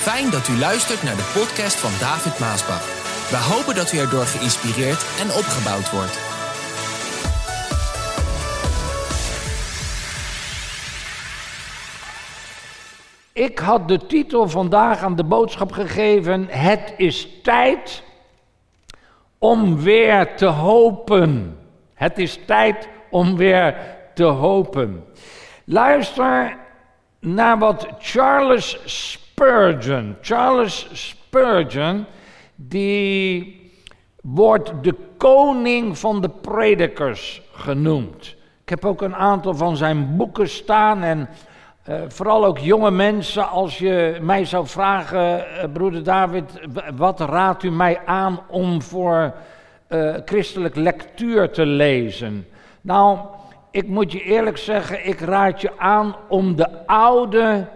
Fijn dat u luistert naar de podcast van David Maasbach. We hopen dat u erdoor geïnspireerd en opgebouwd wordt. Ik had de titel vandaag aan de boodschap gegeven: Het is tijd om weer te hopen. Het is tijd om weer te hopen. Luister naar wat Charles Spurgeon. Charles Spurgeon, die wordt de koning van de predikers genoemd. Ik heb ook een aantal van zijn boeken staan en uh, vooral ook jonge mensen, als je mij zou vragen, uh, broeder David, wat raadt u mij aan om voor uh, christelijk lectuur te lezen? Nou, ik moet je eerlijk zeggen, ik raad je aan om de oude,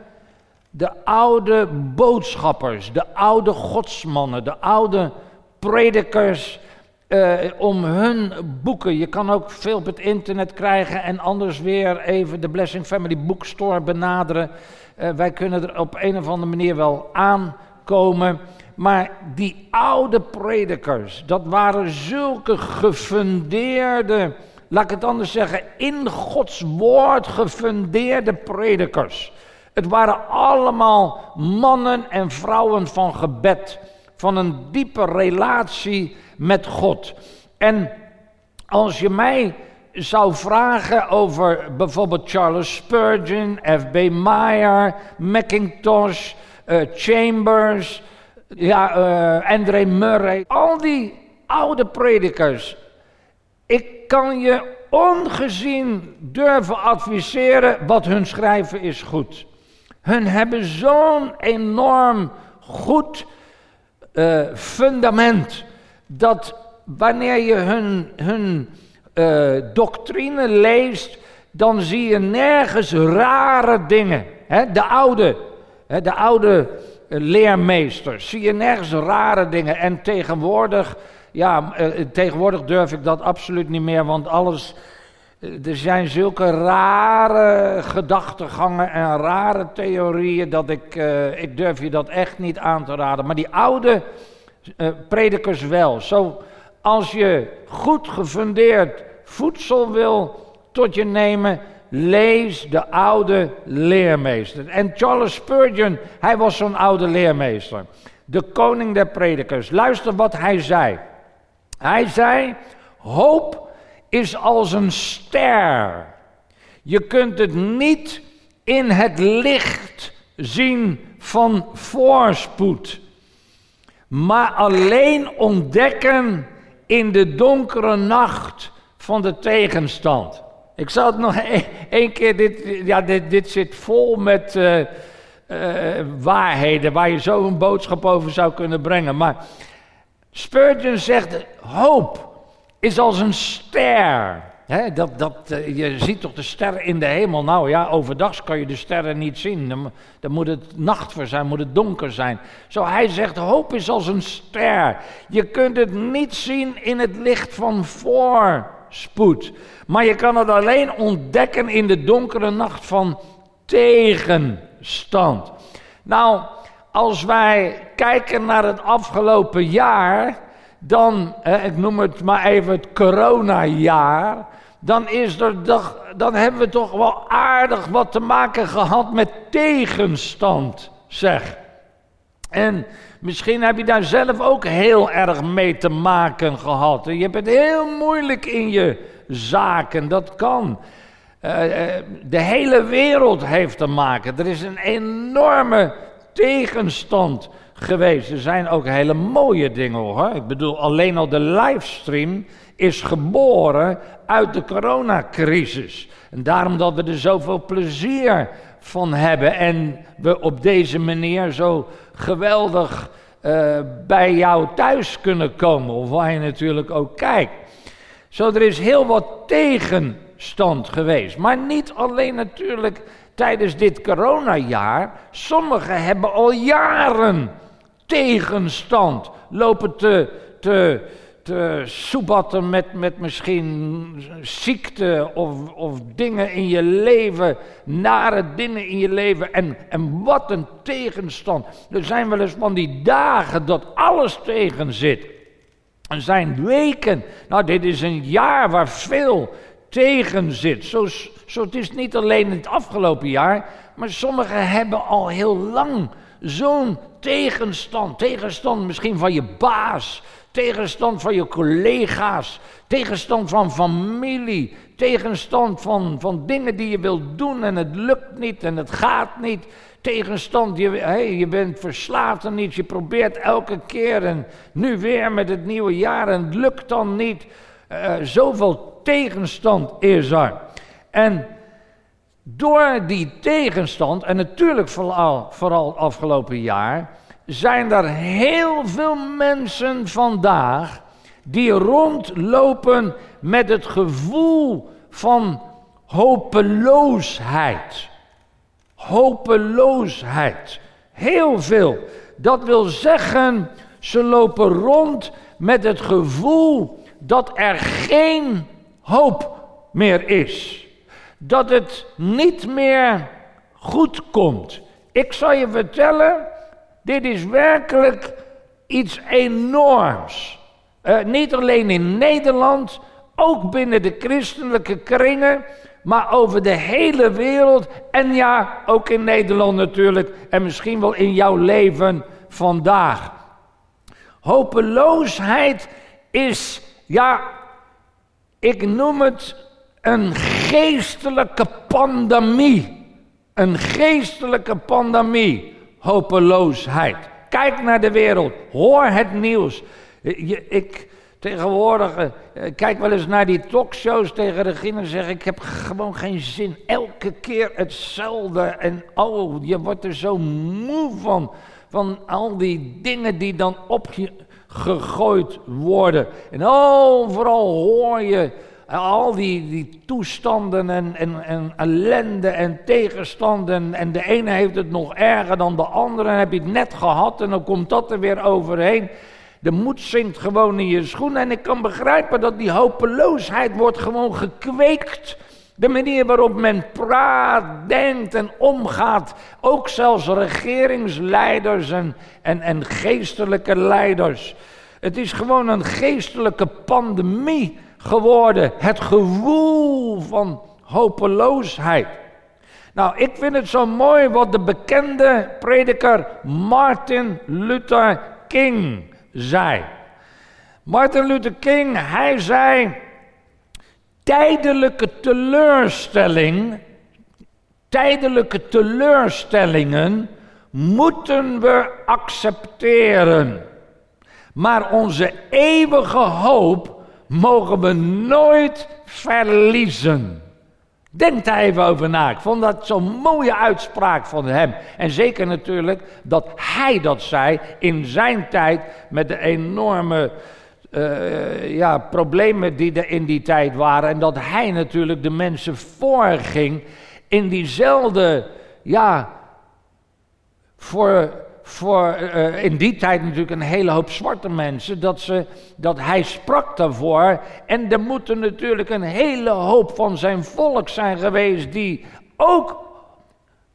de oude boodschappers, de oude godsmannen, de oude predikers, uh, om hun boeken. Je kan ook veel op het internet krijgen en anders weer even de Blessing Family Bookstore benaderen. Uh, wij kunnen er op een of andere manier wel aankomen. Maar die oude predikers, dat waren zulke gefundeerde, laat ik het anders zeggen, in Gods woord gefundeerde predikers. Het waren allemaal mannen en vrouwen van gebed, van een diepe relatie met God. En als je mij zou vragen over bijvoorbeeld Charles Spurgeon, F.B. Meyer, Mackintosh, uh, Chambers, ja, uh, André Murray, al die oude predikers. Ik kan je ongezien durven adviseren wat hun schrijven is goed. Hun hebben zo'n enorm goed uh, fundament dat wanneer je hun, hun uh, doctrine leest, dan zie je nergens rare dingen. De oude, de oude leermeesters, zie je nergens rare dingen. En tegenwoordig, ja, tegenwoordig durf ik dat absoluut niet meer, want alles, er zijn zulke rare gedachtegangen en rare theorieën dat ik, ik durf je dat echt niet aan te raden. Maar die oude uh, predikers wel. Zo, als je goed gefundeerd voedsel wil tot je nemen, lees de oude leermeester. En Charles Spurgeon, hij was zo'n oude leermeester. De koning der predikers. Luister wat hij zei. Hij zei, hoop is als een ster. Je kunt het niet in het licht zien van voorspoed maar alleen ontdekken in de donkere nacht van de tegenstand. Ik zal het nog één keer, dit, ja, dit, dit zit vol met uh, uh, waarheden waar je zo een boodschap over zou kunnen brengen. Maar Spurgeon zegt, hoop is als een ster. Dat, dat, uh, je ziet toch de sterren in de hemel. Nou ja, overdag kan je de sterren niet zien. Dan, dan, moet het nacht voor zijn, moet het donker zijn. Zo hij zegt, hoop is als een ster. Je kunt het niet zien in het licht van voorspoed. Maar je kan het alleen ontdekken in de donkere nacht van tegenstand. Nou, als wij kijken naar het afgelopen jaar dan, eh, ik noem het maar even het coronajaar, dan, is er dan hebben we toch wel aardig wat te maken gehad met tegenstand, zeg. En misschien heb je daar zelf ook heel erg mee te maken gehad. Je hebt het heel moeilijk in je zaken, dat kan. Uh, de hele wereld heeft te maken. Er is een enorme tegenstand geweest. Er zijn ook hele mooie dingen hoor. Ik bedoel, alleen al de livestream is geboren uit de coronacrisis. En daarom dat we er zoveel plezier van hebben en we op deze manier zo geweldig uh, bij jou thuis kunnen komen, of waar je natuurlijk ook kijkt. Zo, er is heel wat tegenstand geweest, maar niet alleen natuurlijk tijdens dit coronajaar. Sommigen hebben al jaren tegenstand, lopen te, te, te soebatten met, met misschien ziekte of, of dingen in je leven, nare dingen in je leven. En, en wat een tegenstand. Er zijn wel eens van die dagen dat alles tegen zit. Er zijn weken, nou dit is een jaar waar veel tegen zit. Zo, zo, het is niet alleen het afgelopen jaar, maar sommigen hebben al heel lang zo'n tegenstand. Tegenstand misschien van je baas, tegenstand van je collega's, tegenstand van familie, tegenstand van, van dingen die je wilt doen en het lukt niet en het gaat niet. Tegenstand, je, hey, je bent verslaafd en niet, je probeert elke keer en nu weer met het nieuwe jaar en het lukt dan niet. Uh, zoveel tegenstand is er. En door die tegenstand, en natuurlijk vooral, vooral afgelopen jaar, zijn er heel veel mensen vandaag die rondlopen met het gevoel van hopeloosheid. Hopeloosheid. Heel veel. Dat wil zeggen, ze lopen rond met het gevoel dat er geen hoop meer is. Dat het niet meer goed komt. Ik zal je vertellen, dit is werkelijk iets enorms. Uh, niet alleen in Nederland, ook binnen de christelijke kringen, maar over de hele wereld. En ja, ook in Nederland natuurlijk. En misschien wel in jouw leven vandaag. Hopeloosheid is, ja, ik noem het een geestelijke pandemie. Een geestelijke pandemie. Hopeloosheid. Kijk naar de wereld. Hoor het nieuws. Ik tegenwoordig eh, kijk wel eens naar die talkshows tegen Regine en zeg ik heb gewoon geen zin. Elke keer hetzelfde. En oh, je wordt er zo moe van. Van al die dingen die dan op je gegooid worden. En overal hoor je al die, toestanden en, en, en ellende en tegenstanden. En de ene heeft het nog erger dan de andere. Heb je het net gehad en dan komt dat er weer overheen. De moed zinkt gewoon in je schoenen. En ik kan begrijpen dat die hopeloosheid wordt gewoon gekweekt. De manier waarop men praat, denkt en omgaat. Ook zelfs regeringsleiders en, en geestelijke leiders. Het is gewoon een geestelijke pandemie geworden. Het gevoel van hopeloosheid. Nou, ik vind het zo mooi wat de bekende prediker Martin Luther King zei. Martin Luther King, hij zei: tijdelijke teleurstelling, tijdelijke teleurstellingen moeten we accepteren. Maar onze eeuwige hoop mogen we nooit verliezen. Denk daar even over na. Ik vond dat zo'n mooie uitspraak van hem. En zeker natuurlijk dat hij dat zei in zijn tijd met de enorme uh, ja, problemen die er in die tijd waren. En dat hij natuurlijk de mensen voorging in diezelfde, ja, voor voor uh, in die tijd natuurlijk een hele hoop zwarte mensen, dat, ze, dat hij sprak daarvoor. En er moeten natuurlijk een hele hoop van zijn volk zijn geweest die ook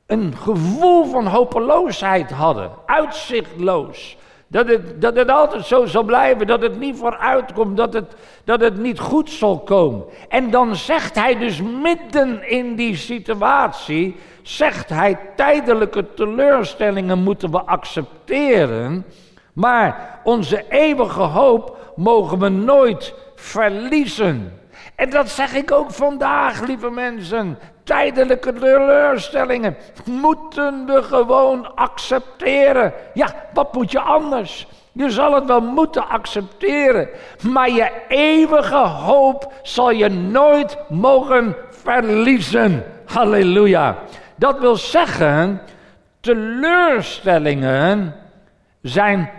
een gevoel van hopeloosheid hadden, uitzichtloos. Dat het, dat het altijd zo zal blijven, dat het niet vooruit komt, dat het, dat het niet goed zal komen. En dan zegt hij dus midden in die situatie, zegt hij tijdelijke teleurstellingen moeten we accepteren, maar onze eeuwige hoop mogen we nooit verliezen. En dat zeg ik ook vandaag, lieve mensen. Tijdelijke teleurstellingen moeten we gewoon accepteren. Ja, wat moet je anders? Je zal het wel moeten accepteren. Maar je eeuwige hoop zal je nooit mogen verliezen. Halleluja. Dat wil zeggen, teleurstellingen zijn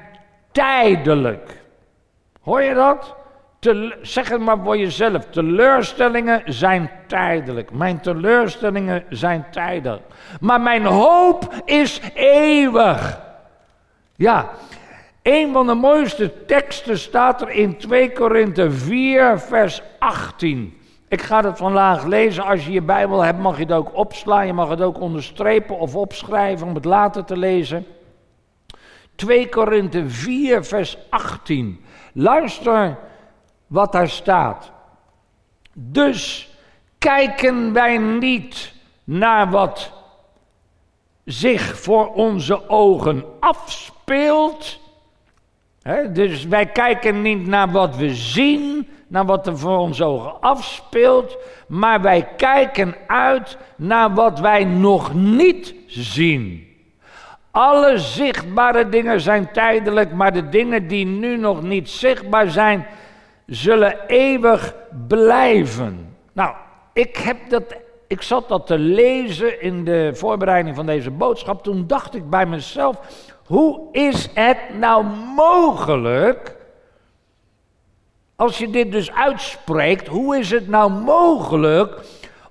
tijdelijk. Hoor je dat? Zeg het maar voor jezelf. Teleurstellingen zijn tijdelijk. Mijn teleurstellingen zijn tijdelijk. Maar mijn hoop is eeuwig. Ja, Een van de mooiste teksten staat er in 2 Korinthe 4, vers 18. Ik ga het vandaag lezen. Als je je Bijbel hebt, mag je het ook opslaan. Je mag het ook onderstrepen of opschrijven om het later te lezen. 2 Korinthe 4, vers 18. Luister wat daar staat. Dus kijken wij niet naar wat zich voor onze ogen afspeelt. dus wij kijken niet naar wat we zien, naar wat er voor onze ogen afspeelt, maar wij kijken uit naar wat wij nog niet zien. Alle zichtbare dingen zijn tijdelijk, maar de dingen die nu nog niet zichtbaar zijn, zullen eeuwig blijven. Nou, ik, heb dat, ik zat dat te lezen in de voorbereiding van deze boodschap. Toen dacht ik bij mezelf: hoe is het nou mogelijk? Als je dit dus uitspreekt, hoe is het nou mogelijk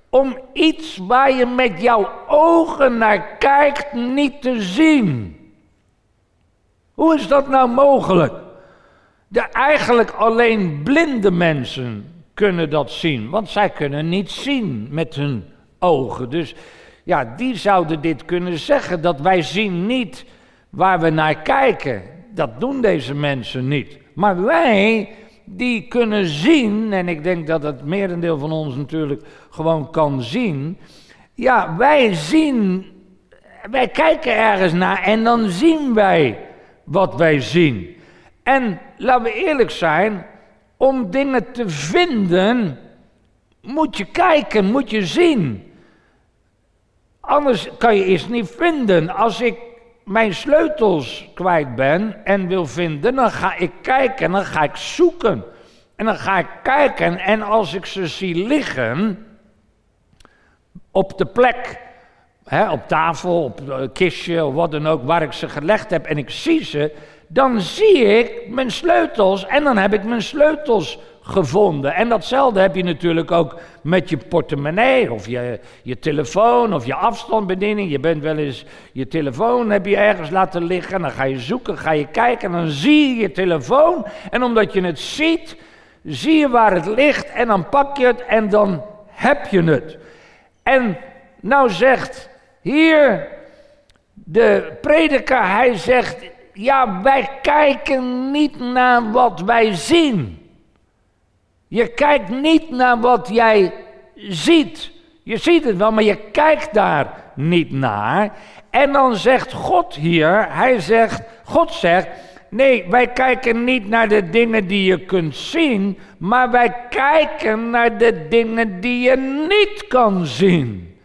om iets waar je met jouw ogen naar kijkt niet te zien? Hoe is dat nou mogelijk? Eigenlijk alleen blinde mensen kunnen dat zien, want zij kunnen niet zien met hun ogen. Dus ja, die zouden dit kunnen zeggen, dat wij zien niet waar we naar kijken. Dat doen deze mensen niet. Maar wij, die kunnen zien, en ik denk dat het merendeel van ons natuurlijk gewoon kan zien. Ja, wij zien, wij kijken ergens naar en dan zien wij wat wij zien. En laten we eerlijk zijn, om dingen te vinden moet je kijken, moet je zien. Anders kan je iets niet vinden. Als ik mijn sleutels kwijt ben en wil vinden, dan ga ik kijken en dan ga ik zoeken. En dan ga ik kijken en als ik ze zie liggen op de plek, hè, op tafel, op een kistje of wat dan ook, waar ik ze gelegd heb en ik zie ze, dan zie ik mijn sleutels en dan heb ik mijn sleutels gevonden. En datzelfde heb je natuurlijk ook met je portemonnee of je, je telefoon of je afstandsbediening. Je bent wel eens je telefoon heb je ergens laten liggen en dan ga je zoeken, ga je kijken en dan zie je je telefoon. En omdat je het ziet, zie je waar het ligt en dan pak je het en dan heb je het. En nou zegt hier de prediker, hij zegt ja, wij kijken niet naar wat wij zien. Je kijkt niet naar wat jij ziet. Je ziet het wel, maar je kijkt daar niet naar. En dan zegt God hier, hij zegt, God zegt, nee, wij kijken niet naar de dingen die je kunt zien, maar wij kijken naar de dingen die je niet kan zien.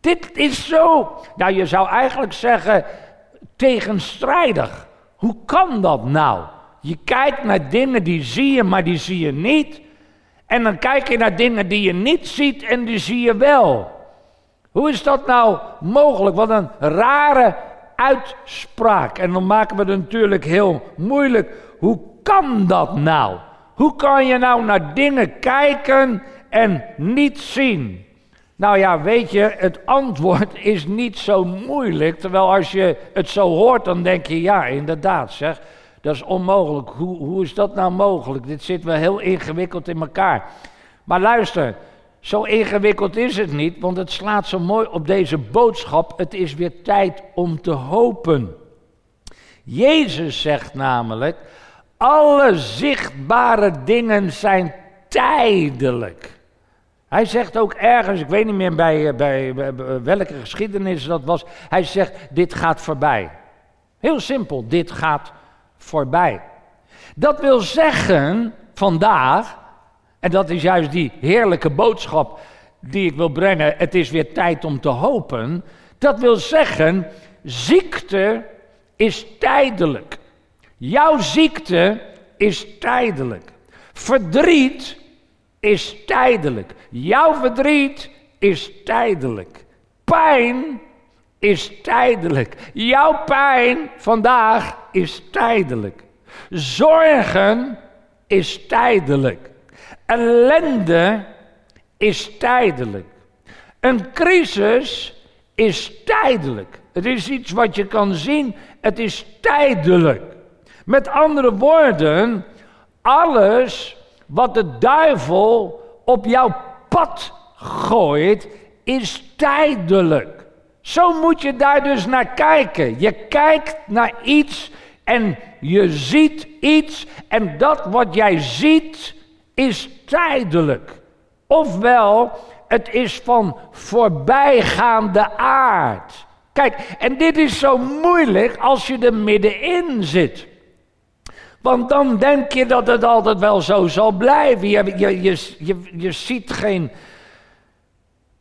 Dit is zo, nou je zou eigenlijk zeggen, tegenstrijdig. Hoe kan dat nou? Je kijkt naar dingen die zie je, maar die zie je niet. En dan kijk je naar dingen die je niet ziet en die zie je wel. Hoe is dat nou mogelijk? Wat een rare uitspraak. En dan maken we het natuurlijk heel moeilijk. Hoe kan dat nou? Hoe kan je nou naar dingen kijken en niet zien? Nou ja, weet je, het antwoord is niet zo moeilijk. Terwijl als je het zo hoort, dan denk je, ja, inderdaad, zeg. Dat is onmogelijk. Hoe, hoe is dat nou mogelijk? Dit zit wel heel ingewikkeld in elkaar. Maar luister, zo ingewikkeld is het niet, want het slaat zo mooi op deze boodschap. Het is weer tijd om te hopen. Jezus zegt namelijk: alle zichtbare dingen zijn tijdelijk. Hij zegt ook ergens, ik weet niet meer bij, eh, bij, bij, welke geschiedenis dat was, hij zegt, dit gaat voorbij. Heel simpel, dit gaat voorbij. Dat wil zeggen, vandaag, en dat is juist die heerlijke boodschap die ik wil brengen, het is weer tijd om te hopen. Dat wil zeggen, ziekte is tijdelijk. Jouw ziekte is tijdelijk. Verdriet is tijdelijk. Jouw verdriet is tijdelijk. Pijn is tijdelijk. Jouw pijn vandaag is tijdelijk. Zorgen is tijdelijk. Ellende is tijdelijk. Een crisis is tijdelijk. Het is iets wat je kan zien, het is tijdelijk. Met andere woorden, alles wat de duivel op jouw pad gooit, is tijdelijk. Zo moet je daar dus naar kijken. Je kijkt naar iets en je ziet iets en dat wat jij ziet is tijdelijk. Ofwel, het is van voorbijgaande aard. Kijk, en dit is zo moeilijk als je er middenin zit. Want dan denk je dat het altijd wel zo zal blijven. Je, je, je, je, je ziet geen,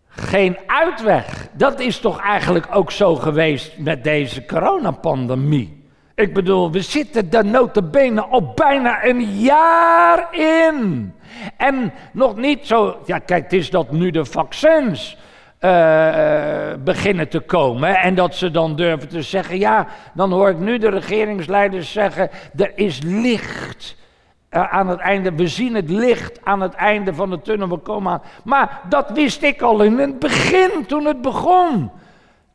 geen uitweg. Dat is toch eigenlijk ook zo geweest met deze coronapandemie. Ik bedoel, we zitten daar notabene al bijna een jaar in. En nog niet zo, ja kijk, het is dat nu de vaccins uh, beginnen te komen. En dat ze dan durven te zeggen, ja, dan hoor ik nu de regeringsleiders zeggen, er is licht. Uh, aan het einde, we zien het licht aan het einde van de tunnel, we komen aan. Maar dat wist ik al in het begin, toen het begon.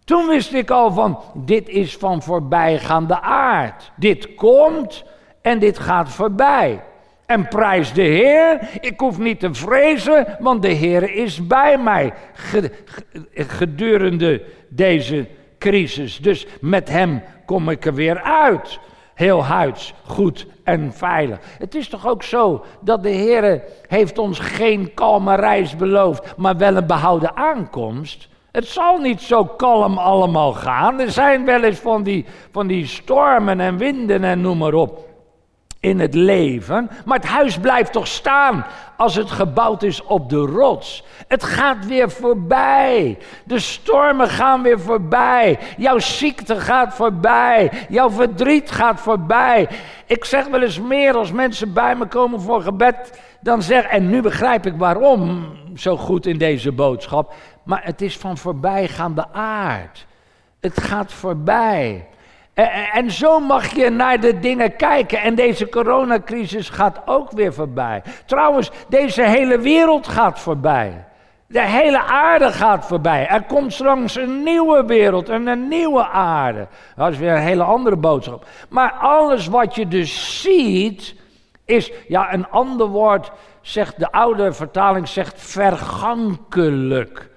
Toen wist ik al van, dit is van voorbijgaande aard. Dit komt en dit gaat voorbij. En prijs de Heer, ik hoef niet te vrezen, want de Heer is bij mij gedurende deze crisis. Dus met Hem kom ik er weer uit. Heel huids, goed en veilig. Het is toch ook zo dat de Heer heeft ons geen kalme reis beloofd, maar wel een behouden aankomst. Het zal niet zo kalm allemaal gaan. Er zijn wel eens van die, van die stormen en winden en noem maar op in het leven. Maar het huis blijft toch staan als het gebouwd is op de rots. Het gaat weer voorbij. De stormen gaan weer voorbij. Jouw ziekte gaat voorbij. Jouw verdriet gaat voorbij. Ik zeg wel eens meer als mensen bij me komen voor gebed. Dan zeg, en nu begrijp ik waarom zo goed in deze boodschap. Maar het is van voorbijgaande aard. Het gaat voorbij. En zo mag je naar de dingen kijken. En deze coronacrisis gaat ook weer voorbij. Trouwens, deze hele wereld gaat voorbij. De hele aarde gaat voorbij. Er komt straks een nieuwe wereld en een nieuwe aarde. Dat is weer een hele andere boodschap. Maar alles wat je dus ziet, is, ja, een ander woord zegt, de oude vertaling zegt vergankelijk.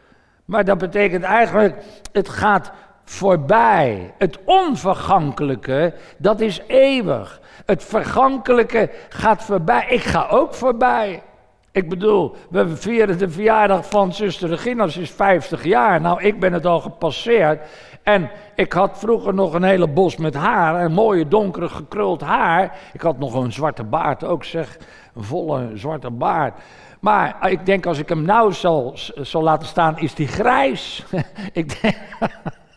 Maar dat betekent eigenlijk, het gaat voorbij. Het onvergankelijke, dat is eeuwig. Het vergankelijke gaat voorbij. Ik ga ook voorbij. Ik bedoel, we vieren de verjaardag van zuster Regina, ze is 50 jaar. Nou, ik ben het al gepasseerd. En ik had vroeger nog een hele bos met haar, een mooie donkere gekruld haar. Ik had nog een zwarte baard ook, zeg, een volle zwarte baard. Maar ik denk als ik hem nou zal, zal laten staan, is die grijs. ik denk,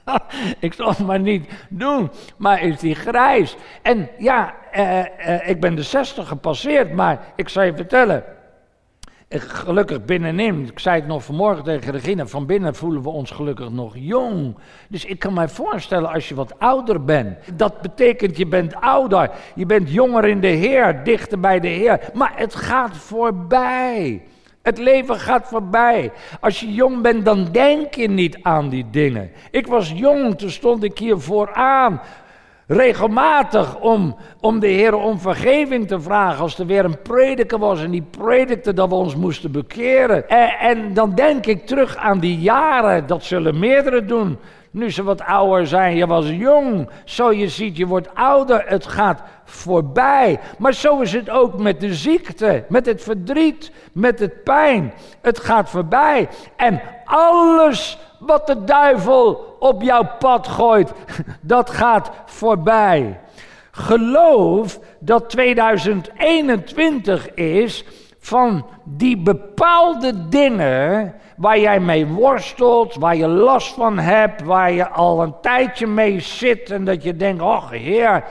ik zal het maar niet doen. Maar is die grijs? En ja, eh, eh, ik ben de 60 gepasseerd, maar ik zal je vertellen. Gelukkig binnenin, ik zei het nog vanmorgen tegen Regina, van binnen voelen we ons gelukkig nog jong. Dus ik kan mij voorstellen als je wat ouder bent. Dat betekent je bent ouder, je bent jonger in de Heer, dichter bij de Heer. Maar het gaat voorbij. Het leven gaat voorbij. Als je jong bent, dan denk je niet aan die dingen. Ik was jong, toen stond ik hier vooraan. Regelmatig om, om de Heer om vergeving te vragen. Als er weer een prediker was en die predikte dat we ons moesten bekeren. En, en dan denk ik terug aan die jaren. Dat zullen meerdere doen. Nu ze wat ouder zijn, je was jong. Zo je ziet, je wordt ouder. Het gaat voorbij. Maar zo is het ook met de ziekte, met het verdriet, met het pijn. Het gaat voorbij. En alles wat de duivel op jouw pad gooit, dat gaat voorbij. Geloof dat 2021 is van die bepaalde dingen waar jij mee worstelt, waar je last van hebt, waar je al een tijdje mee zit en dat je denkt, oh heer,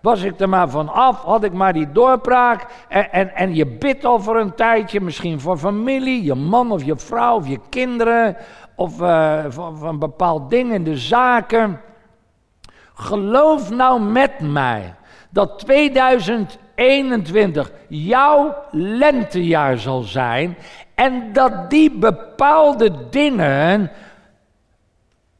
was ik er maar van af, had ik maar die doorbraak. En, en, en je bidt al voor een tijdje, misschien voor familie, je man of je vrouw of je kinderen, of uh, van, van bepaald ding in de zaken. Geloof nou met mij dat 2021 jouw lentejaar zal zijn en dat die bepaalde dingen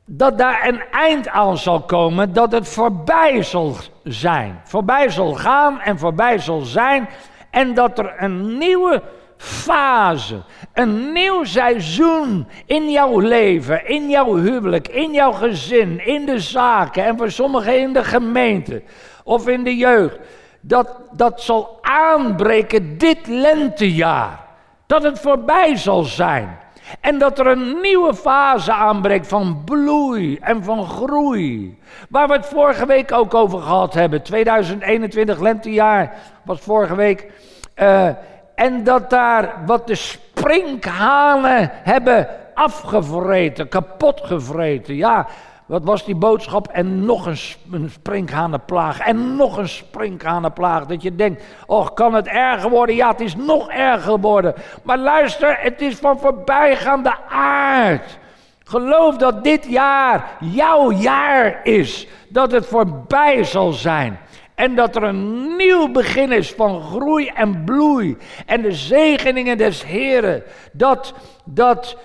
dat daar een eind aan zal komen, dat het voorbij zal zijn. Voorbij zal gaan en voorbij zal zijn. En dat er een nieuwe fase, een nieuw seizoen in jouw leven, in jouw huwelijk, in jouw gezin, in de zaken en voor sommigen in de gemeente of in de jeugd. Dat, dat zal aanbreken dit lentejaar. Dat het voorbij zal zijn. En dat er een nieuwe fase aanbreekt van bloei en van groei. Waar we het vorige week ook over gehad hebben. 2021 lentejaar was vorige week. Uh, en dat daar wat de sprinkhanen hebben afgevreten, kapot gevreten. Ja, wat was die boodschap? En nog een, een sprinkhanenplaag. En nog een sprinkhanenplaag. Dat je denkt, oh, kan het erger worden? Ja, het is nog erger geworden. Maar luister, het is van voorbijgaande aard. Geloof dat dit jaar jouw jaar is. Dat het voorbij zal zijn. En dat er een nieuw begin is van groei en bloei. En de zegeningen des Heren. Dat, dat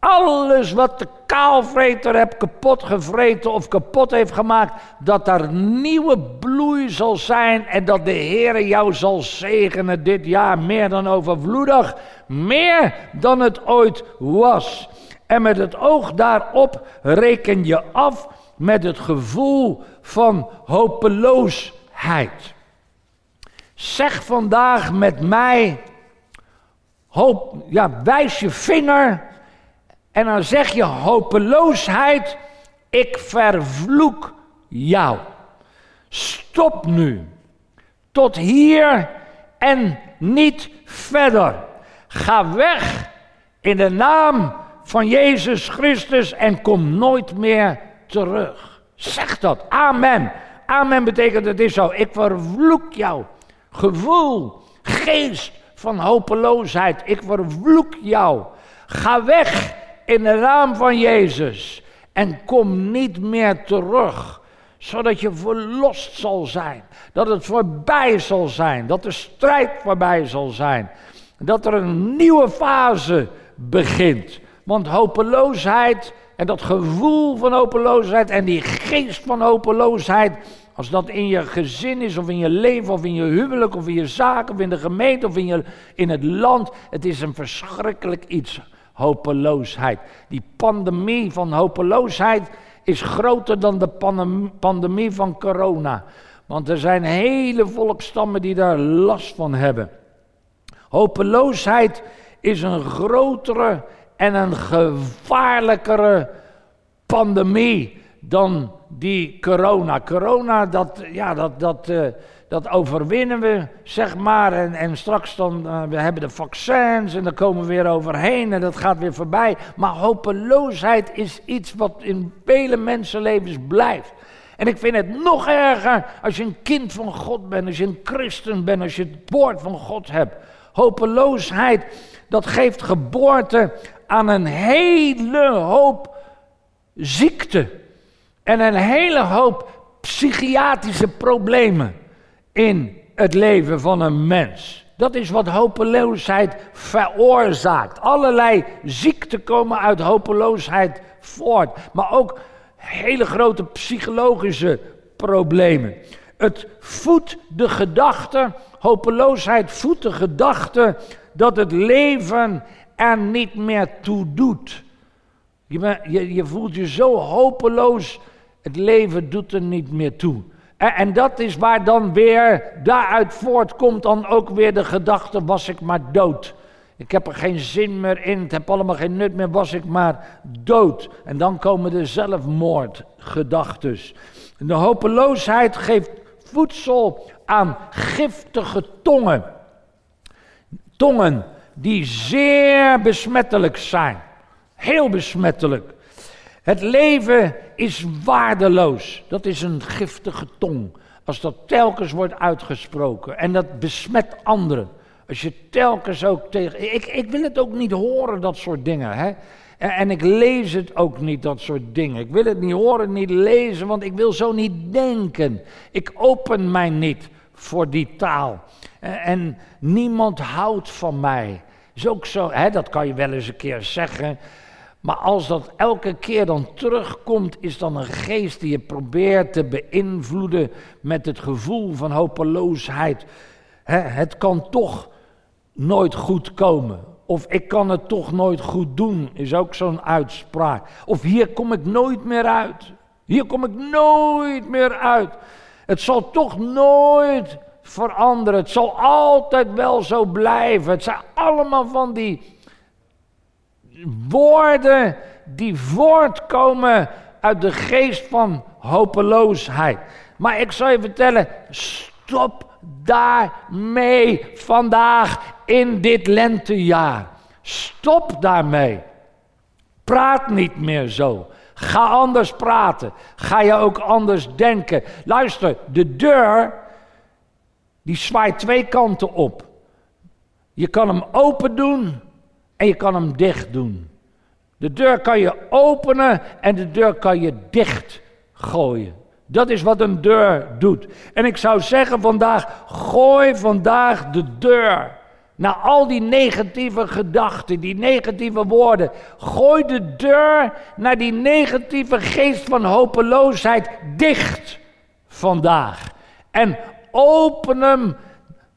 alles wat de kaalvreter hebt kapot gevreten of kapot heeft gemaakt, dat er nieuwe bloei zal zijn en dat de Heer jou zal zegenen dit jaar meer dan overvloedig, meer dan het ooit was. En met het oog daarop reken je af met het gevoel van hopeloosheid. Zeg vandaag met mij, hoop, ja, wijs je vinger en dan zeg je hopeloosheid, ik vervloek jou. Stop nu. Tot hier en niet verder. Ga weg in de naam van Jezus Christus en kom nooit meer terug. Zeg dat. Amen. Amen betekent het is zo. Ik vervloek jou. Gevoel, geest van hopeloosheid. Ik vervloek jou. Ga weg in de naam van Jezus. En kom niet meer terug, zodat je verlost zal zijn. Dat het voorbij zal zijn, dat de strijd voorbij zal zijn. Dat er een nieuwe fase begint. Want hopeloosheid en dat gevoel van hopeloosheid en die geest van hopeloosheid, als dat in je gezin is, of in je leven, of in je huwelijk, of in je zaak, of in de gemeente, of in, je, in het land, het is een verschrikkelijk iets hopeloosheid. Die pandemie van hopeloosheid is groter dan de pandemie van corona. Want er zijn hele volkstammen die daar last van hebben. Hopeloosheid is een grotere en een gevaarlijkere pandemie dan die corona. Corona, dat, ja, dat, dat, uh, dat overwinnen we, zeg maar. En, en straks dan, uh, we hebben de vaccins en dan komen we weer overheen en dat gaat weer voorbij. Maar hopeloosheid is iets wat in vele mensenlevens blijft. En ik vind het nog erger als je een kind van God bent, als je een christen bent, als je het woord van God hebt. Hopeloosheid, dat geeft geboorte aan een hele hoop ziekte. En een hele hoop psychiatrische problemen in het leven van een mens. Dat is wat hopeloosheid veroorzaakt. Allerlei ziekten komen uit hopeloosheid voort. Maar ook hele grote psychologische problemen. Het voedt de gedachte, hopeloosheid voedt de gedachte dat het leven er niet meer toe doet. Je, je, je voelt je zo hopeloos, het leven doet er niet meer toe. En, dat is waar dan weer daaruit voortkomt dan ook weer de gedachte, was ik maar dood. Ik heb er geen zin meer in, het heb allemaal geen nut meer, was ik maar dood. En dan komen de zelfmoordgedachtes. De hopeloosheid geeft voedsel aan giftige tongen. Tongen die zeer besmettelijk zijn. Heel besmettelijk. Het leven is waardeloos. Dat is een giftige tong. Als dat telkens wordt uitgesproken en dat besmet anderen. Als je telkens ook tegen. Ik, ik wil het ook niet horen, dat soort dingen. Hè? En, ik lees het ook niet, dat soort dingen. Ik wil het niet horen, niet lezen, want ik wil zo niet denken. Ik open mij niet voor die taal. En, en niemand houdt van mij. Is ook zo, hè, dat kan je wel eens een keer zeggen. Maar als dat elke keer dan terugkomt, is dan een geest die je probeert te beïnvloeden met het gevoel van hopeloosheid. het kan toch nooit goed komen. Of ik kan het toch nooit goed doen, is ook zo'n uitspraak. Of hier kom ik nooit meer uit. Hier kom ik nooit meer uit. Het zal toch nooit veranderen. Het zal altijd wel zo blijven. Het zijn allemaal van die woorden die voortkomen uit de geest van hopeloosheid. Maar ik zal je vertellen, stop daarmee vandaag in dit lentejaar. Stop daarmee. Praat niet meer zo. Ga anders praten. Ga je ook anders denken. Luister, de deur die zwaait twee kanten op. Je kan hem open doen en je kan hem dicht doen. De deur kan je openen en de deur kan je dicht gooien. Dat is wat een deur doet. En ik zou zeggen vandaag, gooi vandaag de deur naar al die negatieve gedachten, die negatieve woorden. Gooi de deur naar die negatieve geest van hopeloosheid dicht vandaag. En open hem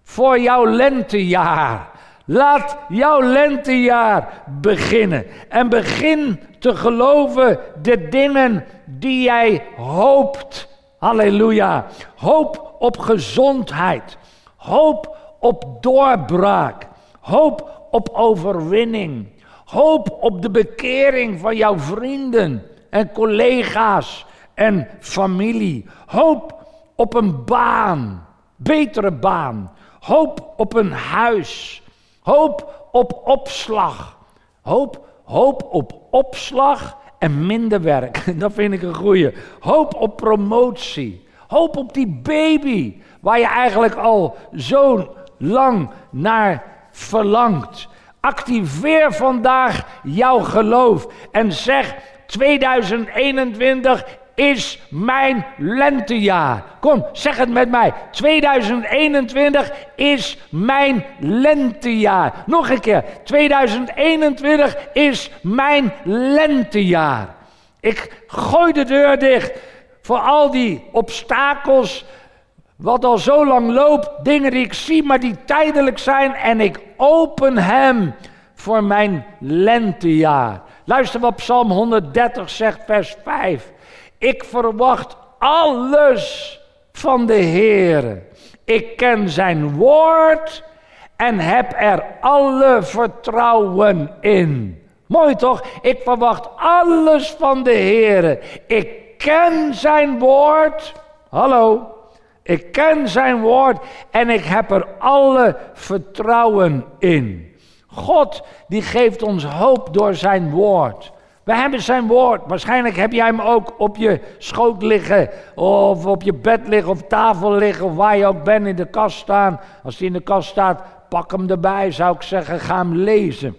voor jouw lentejaar. Laat jouw lentejaar beginnen. En begin te geloven de dingen die jij hoopt. Halleluja. Hoop op gezondheid. Hoop op doorbraak. Hoop op overwinning. Hoop op de bekering van jouw vrienden en collega's en familie. Hoop op een baan, betere baan. Hoop op een huis. Hoop op opslag. Hoop, hoop op opslag en minder werk. Dat vind ik een goeie. Hoop op promotie. Hoop op die baby waar je eigenlijk al zo lang naar verlangt. Activeer vandaag jouw geloof en zeg 2021 is mijn lentejaar. Kom, zeg het met mij. 2021 is mijn lentejaar. Nog een keer. 2021 is mijn lentejaar. Ik gooi de deur dicht voor al die obstakels. Wat al zo lang loopt, dingen die ik zie, maar die tijdelijk zijn. En ik open hem voor mijn lentejaar. Luister wat Psalm 130 zegt, vers 5. Ik verwacht alles van de Heer. Ik ken zijn woord en heb er alle vertrouwen in. Mooi toch? Ik verwacht alles van de Heer. Ik ken zijn woord. Hallo. Ik ken zijn woord en ik heb er alle vertrouwen in. God die geeft ons hoop door zijn woord. We hebben zijn woord. Waarschijnlijk heb jij hem ook op je schoot liggen. Of op je bed liggen. Of tafel liggen. Of waar je ook bent in de kast staan. Als hij in de kast staat, pak hem erbij. Zou ik zeggen, ga hem lezen.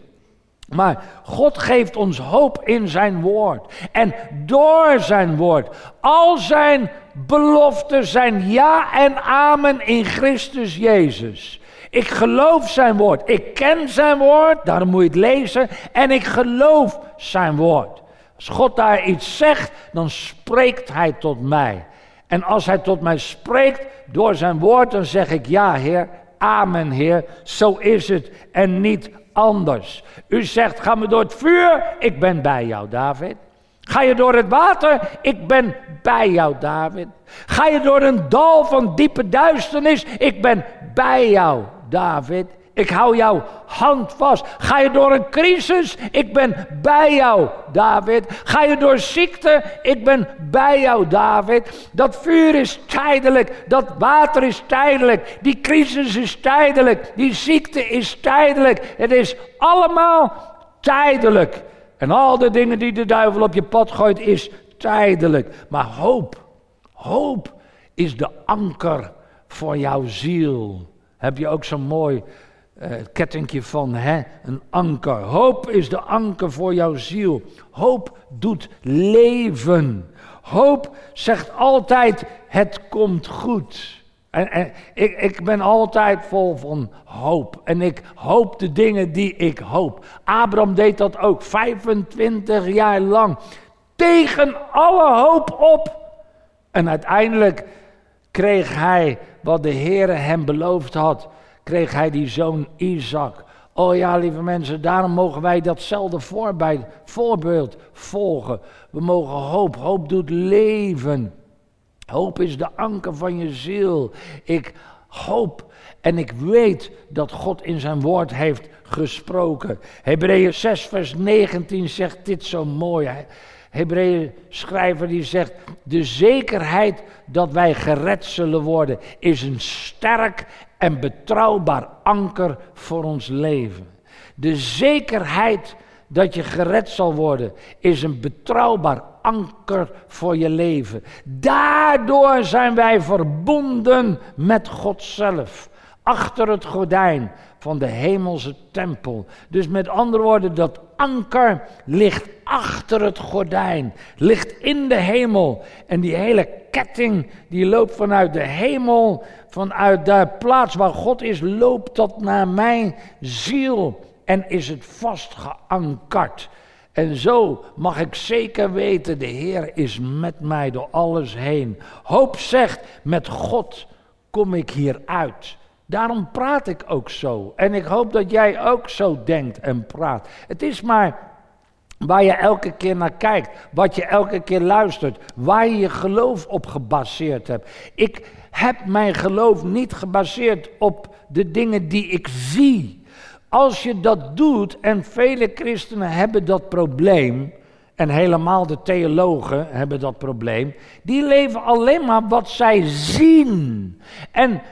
Maar God geeft ons hoop in zijn woord. En door zijn woord. Al zijn beloften zijn ja en amen in Christus Jezus. Ik geloof zijn woord. Ik ken zijn woord, daarom moet je het lezen. En ik geloof zijn woord. Als God daar iets zegt, dan spreekt hij tot mij. En als hij tot mij spreekt door zijn woord, dan zeg ik ja, Heer. Amen, Heer. Zo is het en niet anders. U zegt, ga me door het vuur. Ik ben bij jou, David. Ga je door het water? Ik ben bij jou, David. Ga je door een dal van diepe duisternis? Ik ben bij jou, David. Ik hou jouw hand vast. Ga je door een crisis? Ik ben bij jou, David. Ga je door ziekte? Ik ben bij jou, David. Dat vuur is tijdelijk. Dat water is tijdelijk. Die crisis is tijdelijk. Die ziekte is tijdelijk. Het is allemaal tijdelijk. En al de dingen die de duivel op je pad gooit, is tijdelijk. Maar hoop, hoop is de anker voor jouw ziel. Heb je ook zo'n mooi uh, kettingje van hè? een anker. Hoop is de anker voor jouw ziel. Hoop doet leven. Hoop zegt altijd: het komt goed. En, en ik, ik ben altijd vol van hoop. En ik hoop de dingen die ik hoop. Abraham deed dat ook 25 jaar lang. Tegen alle hoop op. En uiteindelijk kreeg hij wat de Heer hem beloofd had. Kreeg hij die zoon Isaac. Oh ja, lieve mensen, daarom mogen wij datzelfde voorbeeld volgen. We mogen hoop. Hoop doet leven. Hoop is de anker van je ziel. Ik hoop en ik weet dat God in zijn woord heeft gesproken. Hebreeën 6, vers 19 zegt dit zo mooi. Hebreeën schrijver die zegt: De zekerheid dat wij gered zullen worden is een sterk en betrouwbaar anker voor ons leven. De zekerheid dat je gered zal worden is een betrouwbaar anker voor je leven. Daardoor zijn wij verbonden met God zelf. Achter het gordijn van de hemelse tempel. Dus met andere woorden, dat anker ligt achter het gordijn, ligt in de hemel. En die hele ketting die loopt vanuit de hemel, vanuit de plaats waar God is, loopt dat naar mijn ziel en is het vast geankerd. En zo mag ik zeker weten, de Heer is met mij door alles heen. Hoop zegt, met God kom ik hier uit. Daarom praat ik ook zo. En ik hoop dat jij ook zo denkt en praat. Het is maar waar je elke keer naar kijkt, wat je elke keer luistert, waar je je geloof op gebaseerd hebt. Ik heb mijn geloof niet gebaseerd op de dingen die ik zie. Als je dat doet, en vele christenen hebben dat probleem, en helemaal de theologen hebben dat probleem, die leven alleen maar wat zij zien. En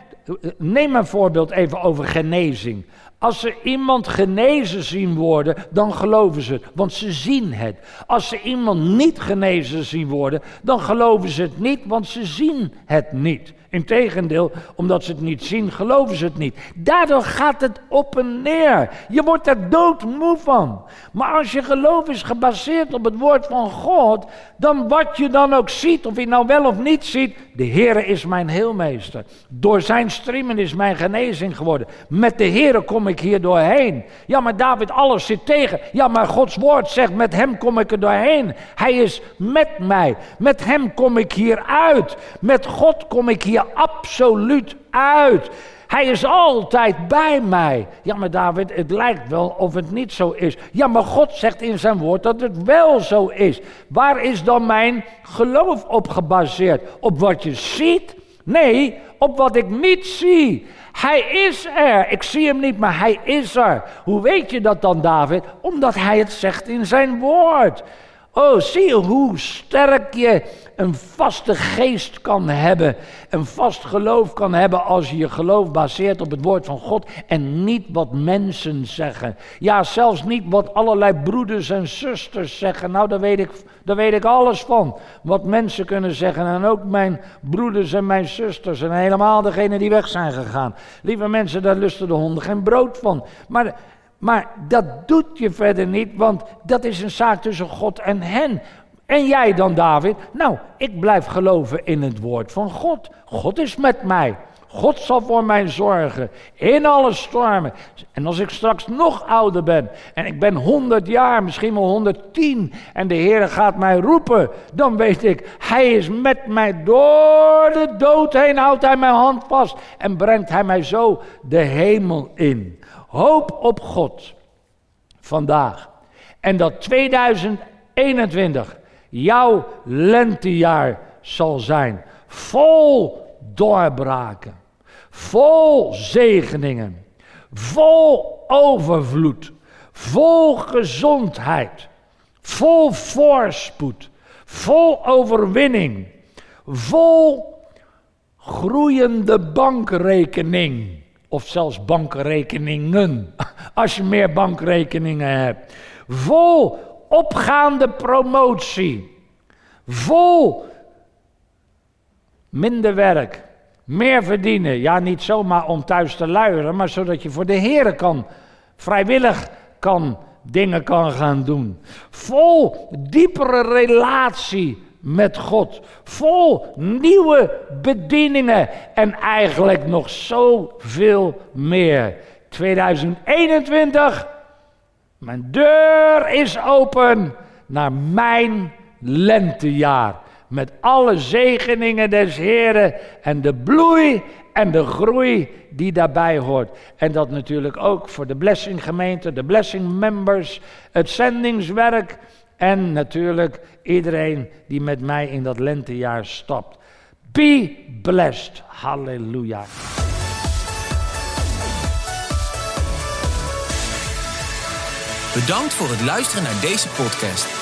neem een voorbeeld even over genezing. Als ze iemand genezen zien worden, dan geloven ze het, want ze zien het. Als ze iemand niet genezen zien worden, dan geloven ze het niet, want ze zien het niet. Integendeel, omdat ze het niet zien, geloven ze het niet. Daardoor gaat het op en neer. Je wordt er doodmoe van. Maar als je geloof is gebaseerd op het woord van God, dan wat je dan ook ziet, of je nou wel of niet ziet, de Heere is mijn heelmeester. Door zijn streamen is mijn genezing geworden. Met de Heere kom ik hier doorheen. Ja, maar David, alles zit tegen. Ja, maar Gods woord zegt, met hem kom ik er doorheen. Hij is met mij. Met hem kom ik hier uit. Met God kom ik hier absoluut uit. Hij is altijd bij mij. Ja, maar David, het lijkt wel of het niet zo is. Ja, maar God zegt in zijn woord dat het wel zo is. Waar is dan mijn geloof op gebaseerd? Op wat je ziet? Nee, op wat ik niet zie. Hij is er. Ik zie hem niet, maar hij is er. Hoe weet je dat dan, David? Omdat hij het zegt in zijn woord. Oh, zie je hoe sterk je een vaste geest kan hebben. Een vast geloof kan hebben als je je geloof baseert op het woord van God en niet wat mensen zeggen. Ja, zelfs niet wat allerlei broeders en zusters zeggen. Nou, daar weet ik, daar weet ik alles van. Wat mensen kunnen zeggen en ook mijn broeders en mijn zusters en helemaal degenen die weg zijn gegaan. Lieve mensen, daar lusten de honden geen brood van. Maar maar dat doet je verder niet, want dat is een zaak tussen God en hen. En jij dan, David? Nou, ik blijf geloven in het woord van God. God is met mij. God zal voor mij zorgen in alle stormen. En als ik straks nog ouder ben en ik ben 100 jaar, misschien wel 110 en de Heer gaat mij roepen, dan weet ik, Hij is met mij door de dood heen, houdt Hij mijn hand vast en brengt Hij mij zo de hemel in. Hoop op God vandaag. En dat 2021 jouw lentejaar zal zijn. Vol doorbraken. Vol zegeningen. Vol overvloed. Vol gezondheid. Vol voorspoed. Vol overwinning. Vol groeiende bankrekening of zelfs bankrekeningen, als je meer bankrekeningen hebt. Vol opgaande promotie, vol minder werk, meer verdienen. Ja, niet zomaar om thuis te luieren, maar zodat je voor de Heer kan, vrijwillig kan, dingen kan gaan doen. Vol diepere relatie met God. Vol nieuwe bedieningen en eigenlijk nog zoveel meer. 2021, mijn deur is open naar mijn lentejaar. Met alle zegeningen des Heren en de bloei en de groei die daarbij hoort. En dat natuurlijk ook voor de Blessing gemeente, de Blessing members, het zendingswerk en natuurlijk iedereen die met mij in dat lentejaar stapt. Be blessed. Halleluja. Bedankt voor het luisteren naar deze podcast.